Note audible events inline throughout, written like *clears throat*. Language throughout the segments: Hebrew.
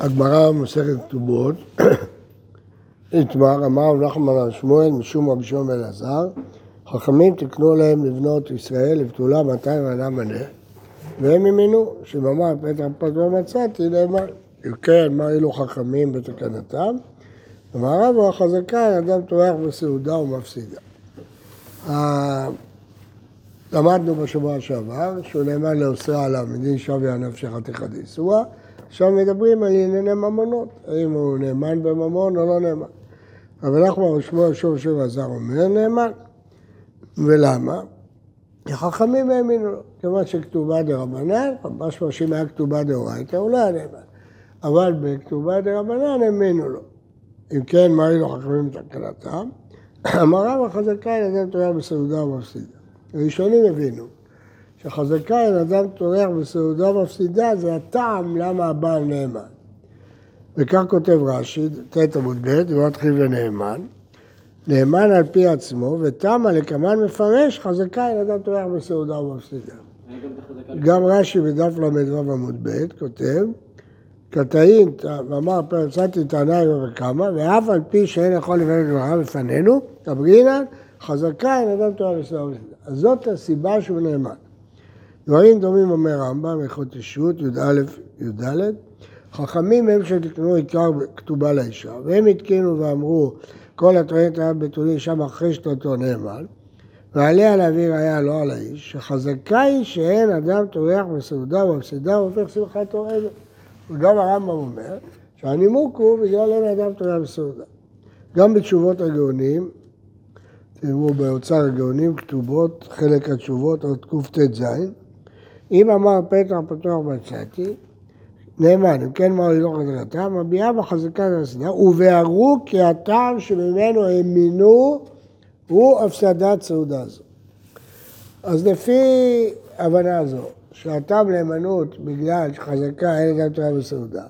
הגמרא במסכת כתובות, איתמר *coughs* אמר נחמן על שמואל משום רבי שמעון אלעזר, חכמים תקנו להם לבנות ישראל לבתולה 200 ענה מנה, והם האמינו שמאמר פתח פת ומצאתי נאמר, אם כן, מה אילו חכמים בתקנתם? אמר רבו החזקה, אדם טורח בסעודה ומפסידה. למדנו בשבוע שעבר, שהוא נאמן לאוסרה עליו מדין שוויה נפשך תחדי סועה, עכשיו מדברים על ענייני ממונות, האם הוא נאמן בממון או לא נאמן. אבל אנחנו שמואל שוב שוב עזר אומר נאמן, ולמה? החכמים האמינו לו, כיוון שכתובה דרבנן, משמע שאם היה כתובה דאורייתא הוא לא היה נאמן, אבל בכתובה דרבנן האמינו לו. אם כן, מה היו חכמים בתקנתם? אמר *clears throat* רב החזקה אין אדם טורח בסעודה ומפסידה. הראשונים הבינו שחזקה אין אדם טורח בסעודה ומפסידה זה הטעם למה הבעל נאמן. וכך כותב רש"י, ט' עמוד ב', ומתחיל ונאמן, נאמן על פי עצמו, ותמה לקמן מפרש, חזקה אין אדם טורח בסעודה ומפסידה. גם רש"י בדף ל"ו עמוד ב' כותב, קטעין, ואמר פרצתי טענה וכמה, ואף על פי שאין יכול לבנות דבריו בפנינו, תברינן, חזקה אין אדם בסדר ומסדר. אז זאת הסיבה שהוא נאמן. דברים דומים אומר רמב"ם, הלכות אישות, י"א, י"ד, חכמים הם שתקנו עיקר כתובה לאישה, והם התקינו ואמרו, כל הטוענת היה בתולי אישה מכחישת אותו נאמן, ועליה להביא ראיה לא על האיש, שחזקה היא שאין אדם טורח בסעודה ובמסעדה והופך שמחתו עבר. וגם הרמב"ם אומר שהנימוק הוא בגלל אין אדם טורח בסעודה. גם בתשובות הגאונים, תראו באוצר הגאונים כתובות חלק התשובות עוד קט"ז, אם אמר פתח פתוח מצאתי, נאמן, אם כן מה הולך לדרתם, מביעה בחזקת הסדה, ובהרו כי הטעם שממנו האמינו הוא הפסדת סעודה זו. אז לפי הבנה זו, שהטעם נאמנות בגלל שחזקה אין אדם תורה בסעודה,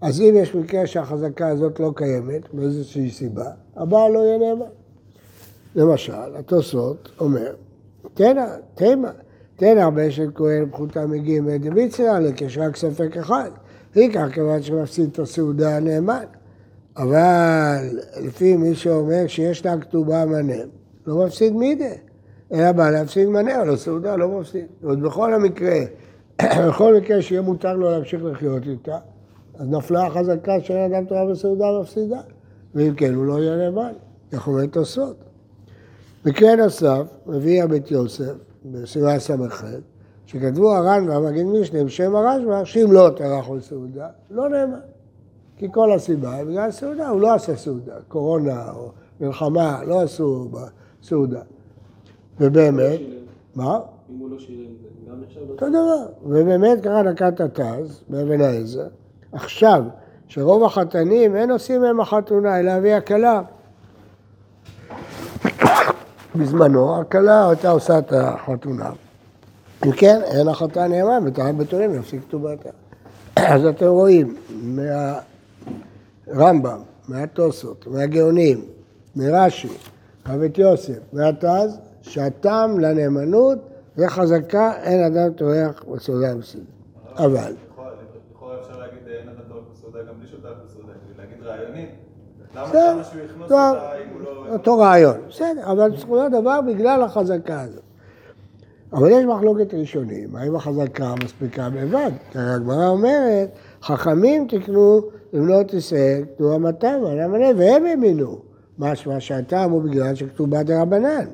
אז אם יש מקרה שהחזקה הזאת לא קיימת, מאיזושהי סיבה, הבעל לא יהיה נאמן. למשל, התוספות אומר, תנא, תימא, תנא באשת כהן פחותה מגימא דמיצרא יש רק ספק אחד. עיקר כיוון שמפסיד את הסעודה הנאמן. אבל לפי מי שאומר שיש לה כתובה מנה, לא מפסיד מידה. אלא בא להפסיד מנה, אבל הסעודה לא מפסיד. אומרת, בכל המקרה, *coughs* בכל מקרה שיהיה מותר לו להמשיך לחיות איתה, אז נפלה החזקה שאין אדם תורה בסעודה מפסידה. ואם כן, הוא לא יהיה נאמן. איך אומר תוספות. מקרה נוסף, מביא הבית יוסף, בסביבה ס"ח, שכתבו הר"ן והמגיד משנה בשם הרשב"א, שאם לא טרח על סעודה, לא נאמן. כי כל הסיבה היא בגלל סעודה, הוא לא עשה סעודה, קורונה או מלחמה, לא עשו סעודה. ובאמת, מה? אם הוא לא שילם, גם נחשב? אותו דבר. ובאמת ככה נקט התז באבן העזר. עכשיו, שרוב החתנים אין עושים מהם החתונה, אלא אבי הכלה. בזמנו, הכלה הייתה עושה את החתונה. אם כן, אין החתן נאמן, בתורה בתולים להפסיק כתובתה. *clears throat* אז אתם רואים, מהרמב"ם, מהתוסות, מהגאונים, מרש"י, מבית יוסף, מהתז, שהטעם לנאמנות זה חזקה, אין אדם טורח בסעודה המסעודה. אבל... לכאורה אפשר להגיד אין אדם טורח בסעודה גם בלי שותף בסעודה, להגיד רעיונית. למה שהוא יכנוס אותה אם הוא לא... אותו רעיון, בסדר, אבל בסופו של דבר בגלל החזקה הזאת. אבל יש מחלוקת ראשונים, האם החזקה מספיקה בלבד? כי הגמרא אומרת, חכמים תקנו לבנות ישראל, כתוב המתם, על המנה, והם האמינו. משמע שהטעם הוא בגלל שכתובה דרבנן.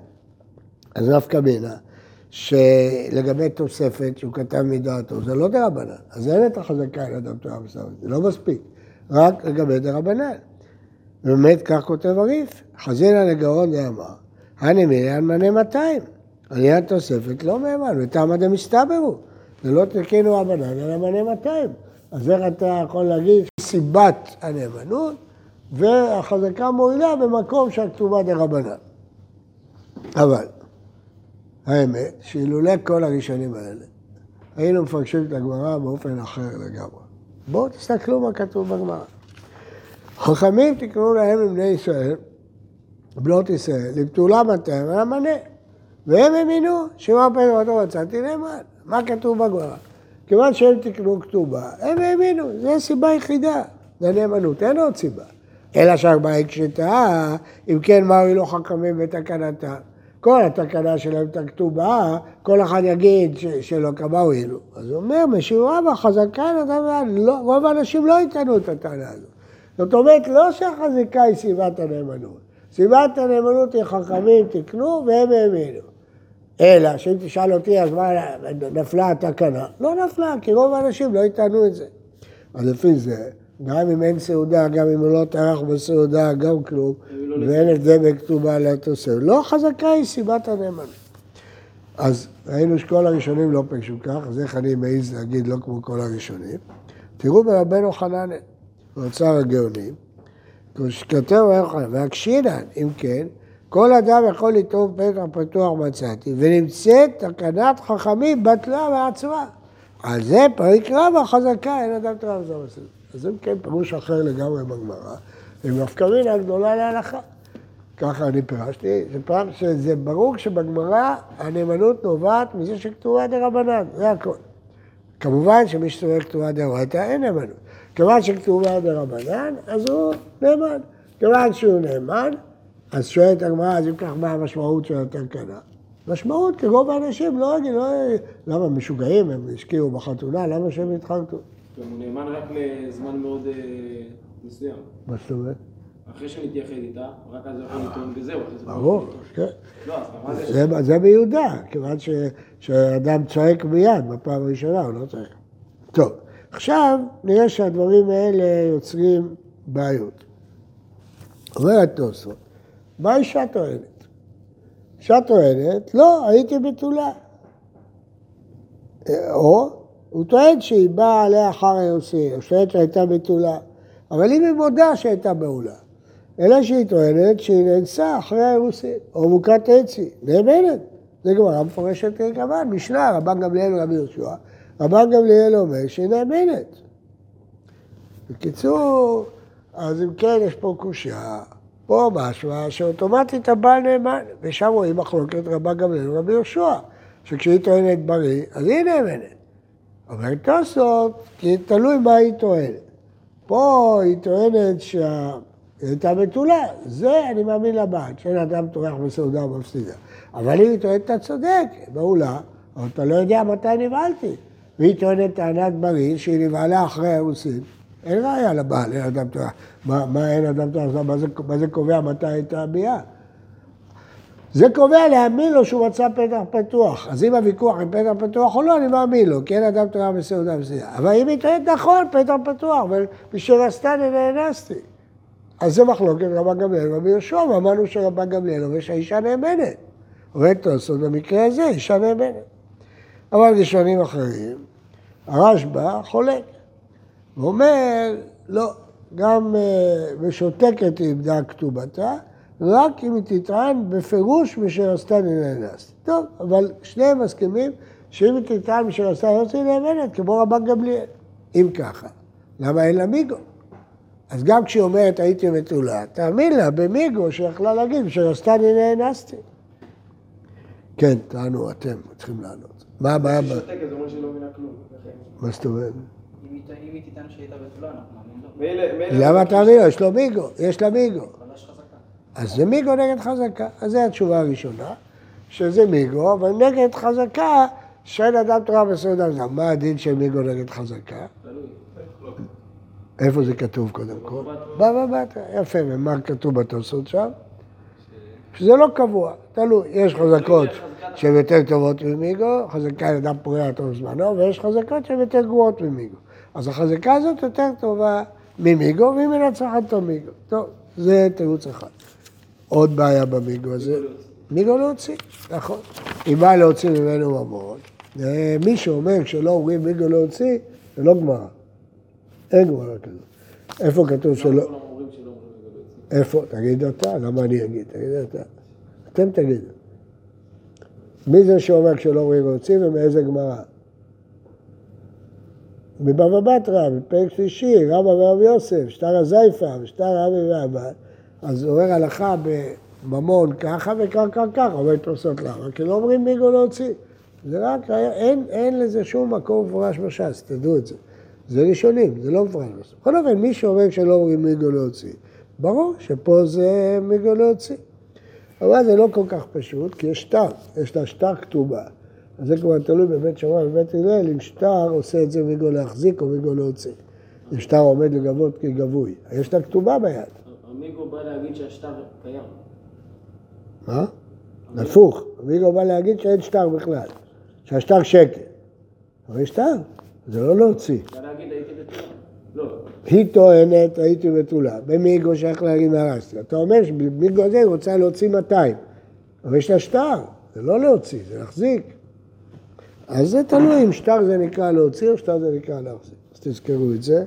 אז נפקא מינה, שלגבי תוספת שהוא כתב מדעתו, זה לא דרבנן. אז אין את החזקה על אדם תורה בסדר, זה לא מספיק. רק לגבי דרבנן. ובאמת כך כותב הריף, חזינה לגאון דאמר, הנמי על מנה 200. עליית תוספת לא מהימן, ותמה דמסתברו. זה לא תקינו רבנן, אלא מנה 200. אז איך אתה יכול להגיד סיבת הנאמנות, והחזקה מועילה במקום שהכתובה דרבנן. אבל, האמת, שאילולא כל הראשונים האלה, היינו מפרשים את הגמרא באופן אחר לגמרי. בואו תסתכלו מה כתוב בגמרא. חכמים תקראו להם לבני ישראל, בנות ישראל, לבתולה מטה ולמנה. והם האמינו שמה פרק אותו מצאתי נאמן. מה כתוב בגמרא? כיוון שהם תקנו כתובה, הם האמינו, זו הסיבה היחידה, זה נאמנות, אין עוד סיבה. אלא שהגמרא הקשתה, אם כן, מה הועילו חכמים בתקנתם? כל התקנה שלהם את הכתובה, כל אחד יגיד ש- שלא כמה הועילו. אז הוא אומר, משיעורה בחזקה נתן לא, רוב האנשים לא יטענו את הטענה הזאת. זאת אומרת, לא שהחזקה היא סיבת הנאמנות. סיבת הנאמנות היא חכמים תקנו והם האמינו. אלא שאם תשאל אותי, אז מה, נפלה התקנה? לא נפלה, כי רוב האנשים לא יטענו את זה. אז לפי זה, גם אם אין סעודה, גם אם הוא לא טרח בסעודה, גם כלום, ואין הבדל בכתובה לתוספת. לא חזקה היא סיבת הנאמנות. אז ראינו שכל הראשונים לא פגשו כך, אז איך אני מעז להגיד לא כמו כל הראשונים? תראו ברבנו חנניה, באוצר הגאונים, כותב חנניה, והקשינן, אם כן, כל אדם יכול לטעום פתח פתוח מצאתי, ונמצאת תקנת חכמים בטלה מעצמה. על זה פריק רבא חזקה, אין אדם תורה וזו מסוים. אז אם כן, פירוש אחר לגמרי בגמרא, ונפקא מינה גדולה להלכה. ככה אני פירשתי, זה פעם שזה ברור שבגמרא הנאמנות נובעת מזה שכתובה דרבנן, זה הכל. כמובן שמי שסובר כתובה דאורייתא אין נאמנות. כיוון שכתובה דרבנן, אז הוא נאמן. כיוון שהוא נאמן, אז שואלת הגמרא, אז אם כך מה המשמעות של התקנה? משמעות, כי רוב האנשים לא יגידו, לא, למה משוגעים, הם השקיעו בחתונה, למה שהם יתחרטו? גם הוא נאמן רק לזמן מאוד אה, מסוים. מה זאת אומרת? אחרי שמתייחד איתה, רק אז הוא יכול לטעון הוא ברור. כן. לא, זה? ביהודה, כיוון שאדם צועק מיד בפעם הראשונה, הוא לא צועק. טוב, עכשיו נראה שהדברים האלה יוצרים בעיות. אומרת תוספות, מה אישה טוענת? אישה טוענת, לא, הייתי בתולה. או, הוא טוען שהיא באה עליה אחר היוסי, או שטוענת שהייתה בתולה. אבל אם היא מודה שהייתה בעולה, אלא שהיא טוענת שהיא נאנסה אחרי האירוסין, או מוכת אצי, נאמנת. זה גמרא מפורשת כמובן, משנה, רבן גמליאל ורבי יהושע. רבן גמליאל אומר שהיא נאמנת. בקיצור, אז אם כן, יש פה קושייה. פה משמע שאוטומטית הבעל נאמן, ושם רואים מחלוקת רבן גמליאל ורבי יהושע, שכשהיא טוענת בריא, אז היא נאמנת. אבל תוספות, כי תלוי מה היא טוענת. פה היא טוענת שה... היא הייתה בתולה, זה אני מאמין לבעל, שאין אדם טורח בסעודה ומפסידה. אבל אם היא טוענת, אתה צודק, בעולה, אבל אתה לא יודע מתי נבהלתי. והיא טוענת טענת בריא, שהיא נבהלה אחרי האירוסין. אין ראיה לבעל, אין אדם טורח. מה, מה אין אדם טורח? מה מה זה קובע מתי הייתה הביאה? זה קובע להאמין לו שהוא מצא פתח פתוח. אז אם הוויכוח עם פתח פתוח או לא, אני מאמין לו, כי אין אדם תורה בסעודה בסעודה. אבל אם היא טוענת נכון, פתח פתוח, ובשביל עשתני נאנסתי. אז זה מחלוקת רבן גמליאל ורבי יהושע, ואמרנו שרבן גמליאל אומר שהאישה נאמנת. תוספות במקרה הזה, אישה נאמנת. אבל ראשונים אחרים, הרשב"א חולק. הוא אומר, לא, גם אה, משותקת היא איבדה כתובתה, רק אם היא תטען בפירוש בשל עשתני נאנסתי. טוב, אבל שניהם מסכימים שאם היא תטען בשל עשתני נאנסתי, היא נאמנת, כמו רבן גמליאל. אם ככה, למה אין לה מיגו? אז גם כשהיא אומרת הייתי בתולה, תאמין לה במיגו שיכלה להגיד בשל עשתני נאנסתי. כן, תענו, אתם צריכים לענות. מה שהיא לא מבינה כלום. מה זאת אומרת? אם היא תטען שהייתה בתולה, אנחנו נאמין לו. למה תאמין לו? יש לו מיגו, יש לה מיגו. אז זה מיגו נגד חזקה. אז זו התשובה הראשונה, שזה מיגו, אבל נגד חזקה שאין אדם תורה בסעודה. אז מה הדין של מיגו נגד חזקה? איפה זה כתוב קודם כל? בבא בתרא. יפה, ומה כתוב בתוספות שם? שזה לא קבוע, תלוי. יש חזקות שהן יותר טובות ממיגו, חזקה על אדם פורע טוב זמנו, ויש חזקות שהן יותר גרועות ממיגו. אז החזקה הזאת יותר טובה ממיגו, והיא מנצחת את המיגו. טוב, זה תירוץ אחד. עוד בעיה במיגו הזה. מיגו להוציא, נכון. היא באה להוציא ממנו ממון. אה, מי שאומר שלא אומרים מיגו להוציא, זה לא גמרא. אין גמרא כזאת. איפה כתוב שלא? איפה? תגיד אתה, למה אני אגיד? תגיד אתה. אתם תגידו. מי זה שאומר כשלא אומרים להוציא ומאיזה גמרא? בבבא בתרא, בפרק שלישי, רבא ורב יוסף, שטר הזייפה ושטר רבי ואבא, אז אומר הלכה בממון ככה וקרקע ככה, אומר תוספות למה? כי לא אומרים מיגו להוציא. זה רק, אין, אין לזה שום מקום מפורש בש"ס, תדעו את זה. זה ראשונים, זה לא מפורש בסוף. בכל אופן, מי שאומר שלא אומרים מיגו להוציא, ברור שפה זה מיגו להוציא. אבל זה לא כל כך פשוט, כי יש שטר, יש לה שטר כתובה. אז זה כבר תלוי בבית שמאי ובבית הלל, אם שטר עושה את זה מיגו להחזיק או מיגו להוציא. אם שטר עומד לגבות כגבוי. יש לה כתובה ביד. המיגו בא להגיד שהשטר קיים. מה? הפוך, אביגו בא להגיד שאין שטר בכלל, שהשטר שקר. אבל יש שטר, זה לא להוציא. בא להגיד הייתי בתורה. לא. היא טוענת, הייתי בתולה. במיגו שייך להגיד מהרסתי. אתה אומר שבמיגו הזה היא רוצה להוציא 200. אבל יש לה שטר, זה לא להוציא, זה להחזיק. אז זה תלוי אם שטר זה נקרא להוציא או שטר זה נקרא להחזיק. אז תזכרו את זה.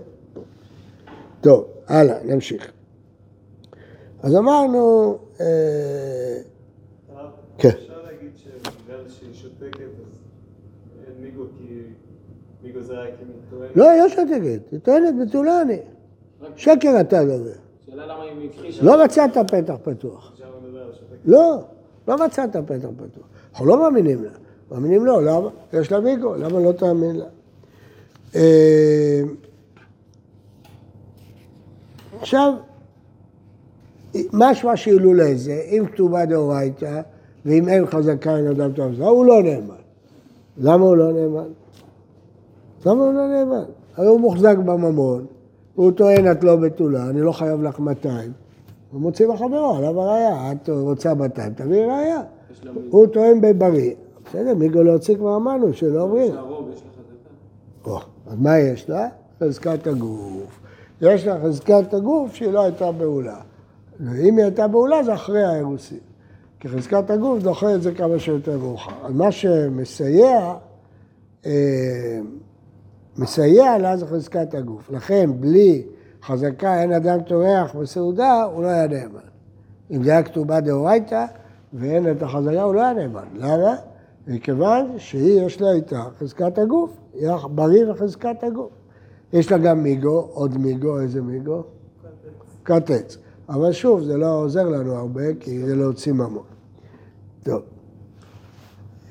טוב, הלאה, נמשיך. אז אמרנו, אה, כן. אפשר להגיד שבגלל שהיא שותקת אז אין מיגו כי מיגו זה אם היא טוענת? לא, היא לא שותקת, היא טוענת בתולה אני. שקר אתה מדבר. שאלה למה היא הכחישה. לא מצאת פתח פתוח. לא, לא מצאת פתח פתוח. אנחנו לא מאמינים לה. מאמינים לו, למה? יש לה מיגו, למה לא תאמין לה? אה, עכשיו, משמע שאילולא זה, אם כתובה דאורייתא, ואם אין חזקה אין אדם טוב, זה הוא לא נאמן. למה הוא לא נאמן? למה הוא לא נאמן? הרי הוא מוחזק בממון, הוא טוען את לא בתולה, אני לא חייב לך 200. הוא מוציא מחברו, עליו הראייה. את רוצה 200, תביאי ראייה. הוא טוען בבריא. בסדר, מיגו להוציא כבר אמרנו שלא אומרים. אז מה יש לה? חזקת הגוף. יש לה חזקת הגוף שהיא לא הייתה בעולה. אם היא הייתה בעולה זה אחרי האירוסין. כי חזקת הגוף דוחה את זה כמה שיותר מאוחר. אז מה שמסייע, אה, מסייע לה זה חזקת הגוף. לכן בלי חזקה אין אדם טורח בסעודה, הוא לא היה נאמן. אם זה היה כתובה דאורייתא ואין את החזקה, הוא לא היה נאמן. למה? מכיוון שהיא, יש לה איתה חזקת הגוף, היא בריא וחזקת הגוף. יש לה גם מיגו, עוד מיגו, איזה מיגו? עץ. אבל שוב, זה לא עוזר לנו הרבה, כי זה להוציא ממון. טוב.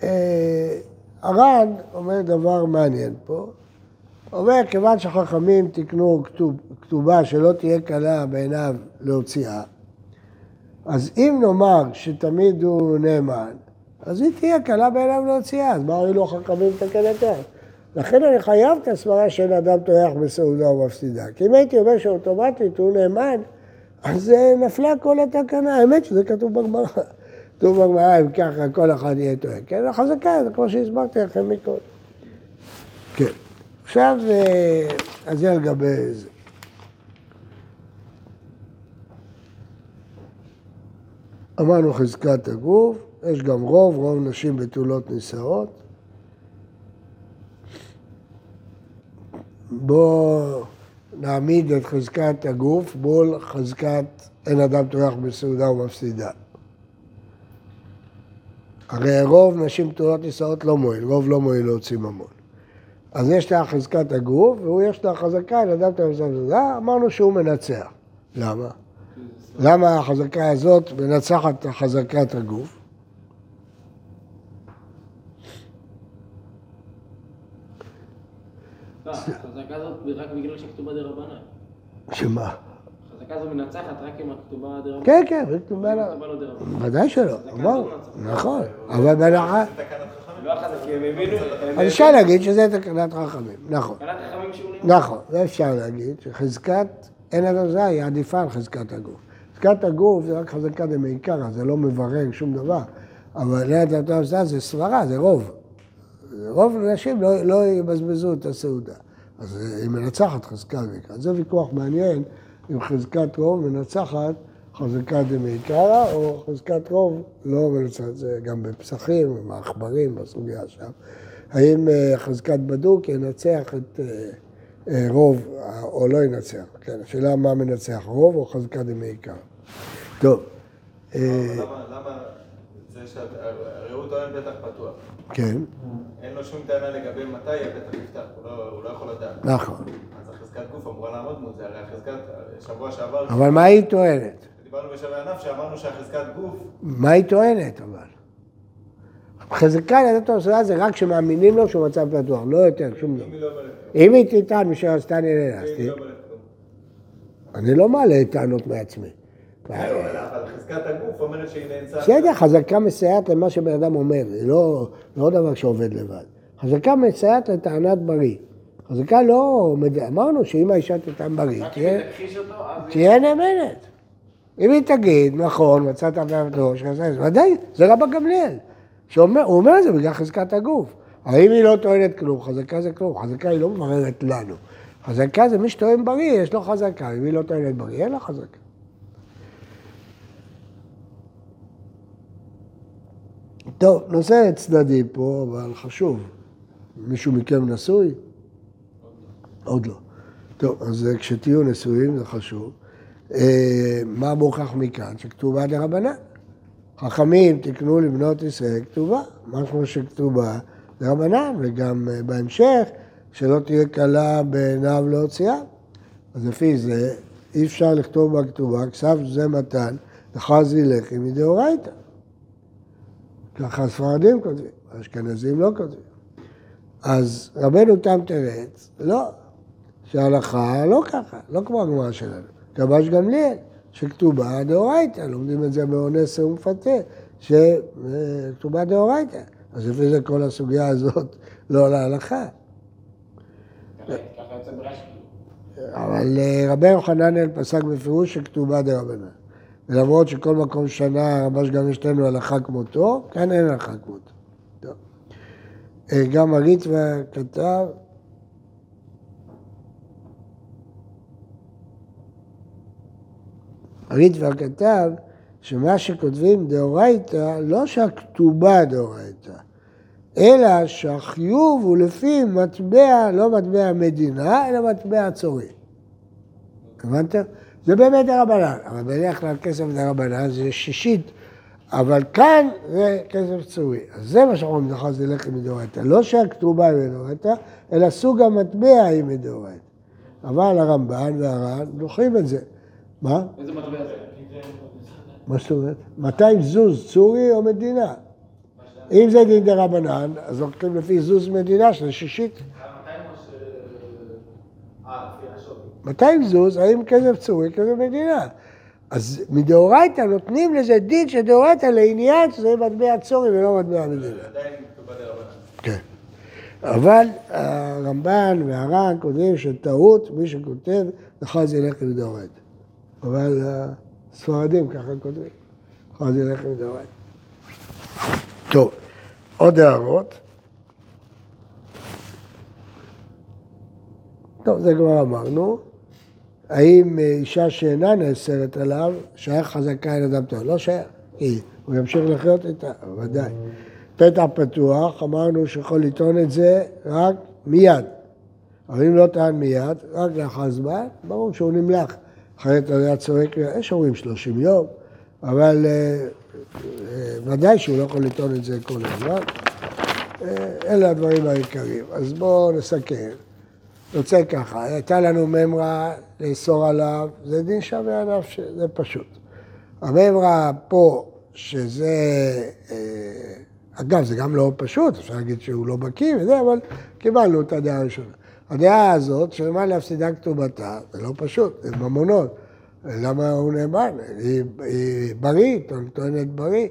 אה, הר"ן אומר דבר מעניין פה. אומר, כיוון שחכמים תיקנו כתוב, כתובה שלא תהיה קלה בעיניו להוציאה, אז אם נאמר שתמיד הוא נאמן, אז היא תהיה קלה בעיניו להוציאה, אז מה הועילו לתקן אותה? לכן אני חייב את הסברה שאין אדם טורח בסעודה ומפסידה. כי אם הייתי אומר שאוטומטית הוא נאמן, אז אה, נפלה כל התקנה. האמת שזה כתוב בגמרא. *laughs* כתוב בגמרא, אם ככה כל אחד יהיה טועה. כן, החזקה, זה כמו שהסברתי לכם מקודם. כן. עכשיו, אה, אז זה לגבי זה. אמרנו חזקת הגוף, יש גם רוב, רוב נשים בתולות נישאות. בואו נעמיד את חזקת הגוף מול חזקת אין אדם טורח בסעודה ומפסידה. הרי רוב נשים בתולות נישאות לא מועיל, רוב לא מועיל להוציא ממון. אז יש לה חזקת הגוף, והוא יש לה חזקה, אין אדם בסעודה, אמרנו שהוא מנצח. למה? למה החזקה הזאת מנצחת את חזקת הגוף? לא, החזקה הזאת רק בגלל שכתובה דרבנן. שמה? החזקה הזאת מנצחת רק אם הכתובה דרבנן. כן, כן, זה כתובה לא דרבנן. ודאי שלא, לא. נכון, אבל בהנחה, לא הבינו... הם אז אפשר להגיד שזה תקנת חכמים, נכון, תקנת חכמים שהוא נאמן. נכון, זה אפשר להגיד, שחזקת אין אדם זה היא עדיפה על חזקת הגוף. חזקת הגוף זה רק חזקה דמעיקרא, זה לא מברר שום דבר, אבל אין אדם זה זה סברה, זה רוב. רוב הנשים לא, לא יבזבזו את הסעודה. אז היא מנצחת חזקת דמעיקרא. זה ויכוח מעניין אם חזקת רוב מנצחת חזקת דמעיקרא, או חזקת רוב לא מנצחת, זה גם בפסחים, עם העכברים, בסוגיה שם. האם אה, חזקת בדוק ינצח את אה, אה, רוב או לא ינצח? כן, השאלה מה מנצח, רוב או חזקת דמעיקרא. טוב, למה, זה שאת, הרי הוא טוען פתח פתוח. כן, אין לו שום טענה לגבי מתי הפתח נפתח, לא, הוא לא יכול לדעת. נכון. אז החזקת גוף אמורה לעמוד מול זה, הרי החזקת, שבוע שעבר, אבל מה היא טוענת? דיברנו בשווה ענף שאמרנו שהחזקת גוף, מה היא טוענת אבל? חזקה לדעת הסעודה זה רק כשמאמינים לו שהוא מצב פתוח, לא יותר, שום דבר. אם היא לא. אם היא תטען בשביל עשתני היא לא כלום. אני לא מעלה טענות מעצמי. לא, אבל חזקת הגוף אומרת שהיא נאנסה. בסדר, חזקה מסייעת למה שבן אדם אומר, זה לא, לא דבר שעובד לבד. חזקה מסייעת לטענת בריא. חזקה לא, אמרנו שאם האישה תטען בריא. תהיה נאמנת. אם היא תגיד, נכון, מצאת עבודתו, שכזה, אז ודאי, זה רבא גמליאל. שאומר, הוא אומר את זה בגלל חזקת הגוף. אבל אם היא לא טוענת כלום, חזקה זה כלום, חזקה היא לא מבררת לנו. חזקה זה מי שטוען בריא, יש לו חזקה, אם היא לא טוענת בריא, אין לה חזקה. טוב, נושא צדדי פה, אבל חשוב. מישהו מכם נשוי? עוד לא. טוב, אז כשתהיו נשואים זה חשוב. אה, מה מוכח מכאן? שכתובה דרבנן. חכמים תקנו לבנות ישראל כתובה, משהו שכתובה דרבנן, וגם אה, בהמשך, שלא תהיה קלה בעיניו להוציאה. אז לפי זה, אי אפשר לכתוב בכתובה, כסף זה מתן, וחזי לחי מדאורייתא. ככה הספרדים כותבים, האשכנזים לא כותבים. אז רבנו תם תרץ, לא, שההלכה לא ככה, לא כמו הגמרא שלנו. כבש גמליאל, שכתובה דאורייתא, לומדים את זה באונס ומפתה, שכתובה דאורייתא. אז לפי זה כל הסוגיה הזאת *laughs* לא להלכה. ככה יוצא ברש"י. אבל אה, רבי יוחננאל פסק בפירוש שכתובה דרבנן. ולמרות שכל מקום שנה רבש גם יש לנו הלכה כמותו, כאן אין הלכה כמותו. אה, גם הריטווה כתב, הריטווה כתב שמה שכותבים דאורייתא, לא שהכתובה דאורייתא, אלא שהחיוב הוא לפי מטבע, לא מטבע מדינה, אלא מטבע צורי. הבנתם? זה באמת דרבנן, אבל בדרך כלל כסף דרבנן זה שישית, אבל כאן זה כסף צורי. אז זה מה שאנחנו אומרים, זה לחם מדאורייתא. לא שהכתובה היא מדאורייתא, אלא סוג המטבע היא מדאורייתא. אבל הרמב"ן והר"ן דוחים את זה. מה? איזה מטבע זה? מה זאת אומרת? 200 זוז צורי או מדינה? אם זה דין דרבנן, אז לוקחים לפי זוז מדינה שזה שישית. אה, לפי השווי. 200 זוז, האם כסף צורי, כסף מדינה. אז מדאורייתא נותנים לזה דין של דאורייתא לעניין שזה מטבע צורי ולא מטבע מדינה. כן. אבל הרמב"ן והר"ן כותבים שטעות, מי שכותב, לך זה ילך מדאורייתא. אבל הספרדים ככה כותבים, זה ילך מדאורייתא. טוב, עוד הערות? טוב, זה כבר אמרנו. האם אישה שאינה נאסרת עליו, שייך חזקה אל אדם טוב? לא שייך, כי הוא ימשיך לחיות איתה, ודאי. פתח פתוח, אמרנו שיכול לטעון את זה רק מיד. אבל אם לא טען מיד, רק לאחר זמן, ברור שהוא נמלח. אחרת היה צועק, יש אומרים 30 יום, אבל אה, אה, ודאי שהוא לא יכול לטעון את זה כל הזמן. אה, אלה הדברים העיקריים. אז בואו נסכם. יוצא ככה, הייתה לנו ממרה לאסור עליו, זה דין שווה עליו, זה פשוט. הממרה פה, שזה, אגב, זה גם לא פשוט, אפשר להגיד שהוא לא בקיא וזה, אבל קיבלנו את הדעה הראשונה. הדעה הזאת, שמה להפסידה כתובתה, זה לא פשוט, זה ממונות. למה הוא נאמן? היא, היא בריא, טוענת בריא.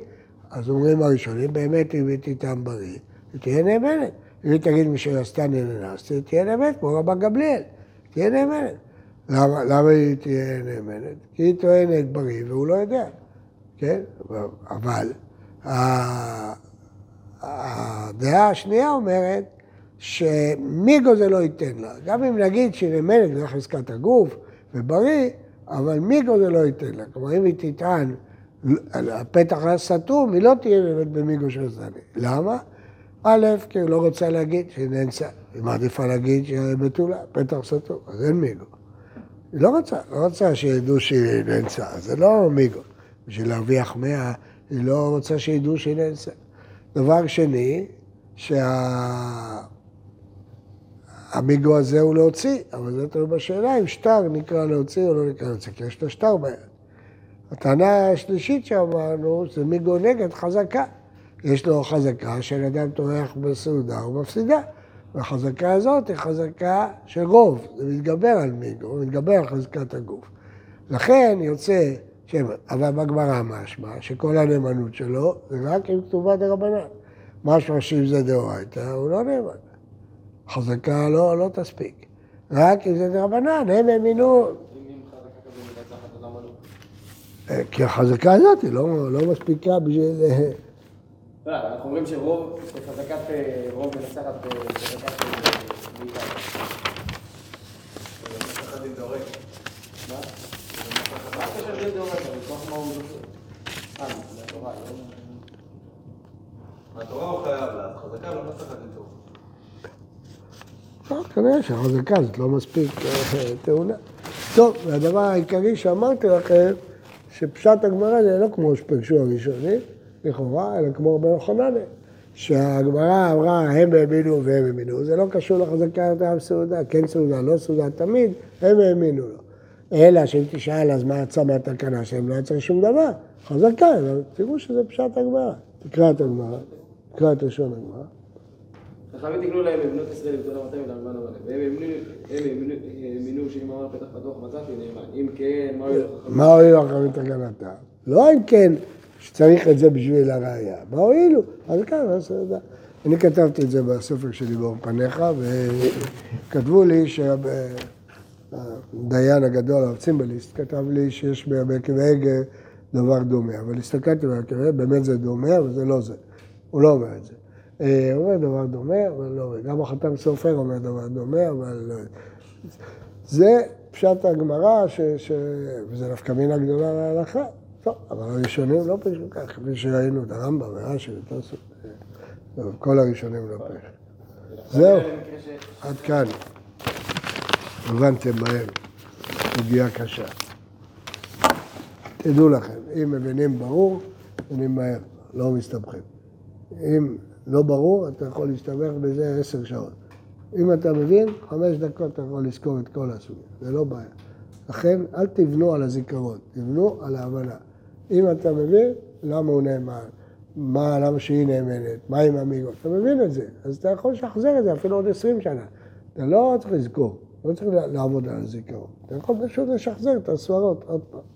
אז אומרים הראשונים, באמת היא תטעם בריא, היא תהיה נאמנת. אם היא תגיד מי שעשתה נאנסת, היא תהיה נאמנת, כמו רבן גמליאל, תהיה נאמנת. למה, למה היא תהיה נאמנת? כי היא טוענת בריא והוא לא יודע, כן? אבל הדעה השנייה אומרת שמיגו זה לא ייתן לה. גם אם נגיד שהיא נאמנת בגלל חזקת הגוף ובריא, אבל מיגו זה לא ייתן לה. כלומר, אם היא תטען הפתח הסתום, היא לא תהיה באמת במיגו של זני. למה? א', כי היא לא רוצה להגיד שהיא נאנסה. היא מעדיפה להגיד שהיא בתולה, פתח סתום, אז אין מיגו. היא לא רוצה, לא רוצה שידעו שהיא נאנסה, זה לא מיגו. בשביל להרוויח מאה, היא לא רוצה שידעו שהיא נאנסה. דבר שני, שהמיגו הזה הוא להוציא, אבל זה תלוי בשאלה אם שטר נקרא להוציא או לא נקרא להוציא, כי יש לו שטר ביד. הטענה השלישית שאמרנו זה מיגו נגד חזקה. יש לו חזקה של אדם טורח בסעודה ומפסידה. והחזקה הזאת היא חזקה של רוב, זה מתגבר על מיגו, מתגבר על חזקת הגוף. לכן יוצא, ש... אבל בגמרא משמע שכל הנאמנות שלו זה רק עם כתובה דרבנן. משמע שאם זה דאורייתא, הוא לא נאמן. חזקה לא, לא תספיק. רק אם זה דרבנן, הם האמינו? אה, כי החזקה הזאת היא לא, לא מספיקה בשביל... לא, אנחנו אומרים שרוב, חזקת אה, רוב מנצחת חזקת בעיקר. מהתורה, הוא חייב לה, חזקה לא דורק. לא, כנראה שהחזקה הזאת לא מספיק אה, טעונה. טוב, והדבר העיקרי שאמרתי לכם, שפשט הגמרא זה לא כמו שפגשו הראשונים, לכאורה, אלא כמו רבי יוחנן, שהגמרא אמרה הם האמינו והם האמינו, זה לא קשור לחזקה יותר סעודה, כן סעודה, לא סעודה, תמיד הם האמינו לו. אלא שאם תשאל אז מה יצא מהתקנה שלהם, לא יצא שום דבר, חזקה, תראו שזה פשט הגמרא. תקרא את הגמרא, תקרא את לשון הגמרא. חכמים תקנו להם בבנות ישראל ובגדול המטה ולאלמן המלא. והם האמינו- שאם אמר פתח פתוח מצאתי נאמן. אם כן, מה יהיה לחכמים? מה הועילו אחרים תקנתם? לא אם כן שצריך את זה בשביל הראייה, מה הועילו? אז כאן, אז יודע. אני כתבתי את זה בספר שלי באור פניך, וכתבו לי שהדיין הגדול, הרב צימבליסט, כתב לי שיש בעקב הגה דבר דומה, אבל הסתכלתי בעקב הגה, באמת זה דומה, אבל זה לא זה. הוא לא אומר את זה. אה, אומר דבר דומה, אבל לא אומר. גם החתם סופר אומר דבר דומה, אבל לא... זה פשט הגמרא, ש... ש... וזה נפקא מינה גדולה להלכה. טוב, אבל הראשונים לא פשטו כך, כפי שראינו את הרמב"ם ורש"י וטוסו. כל הראשונים לא פשטו. זהו, עד כאן. הבנתם מהר, סוגיה קשה. תדעו לכם, אם מבינים ברור, מבינים מהר, לא מסתבכים. אם לא ברור, אתה יכול להסתבך בזה עשר שעות. אם אתה מבין, חמש דקות אתה יכול לזכור את כל הסוגיה, זה לא בעיה. לכן, אל תבנו על הזיכרון, תבנו על ההבנה. אם אתה מבין, למה הוא נאמן, מה, למה שהיא נאמנת, מה עם המיגו, אתה מבין את זה, אז אתה יכול לשחזר את זה אפילו עוד עשרים שנה. אתה לא צריך לזכור, לא צריך לעבוד על הזיכרון. אתה יכול פשוט לשחזר את הסברות עוד פעם.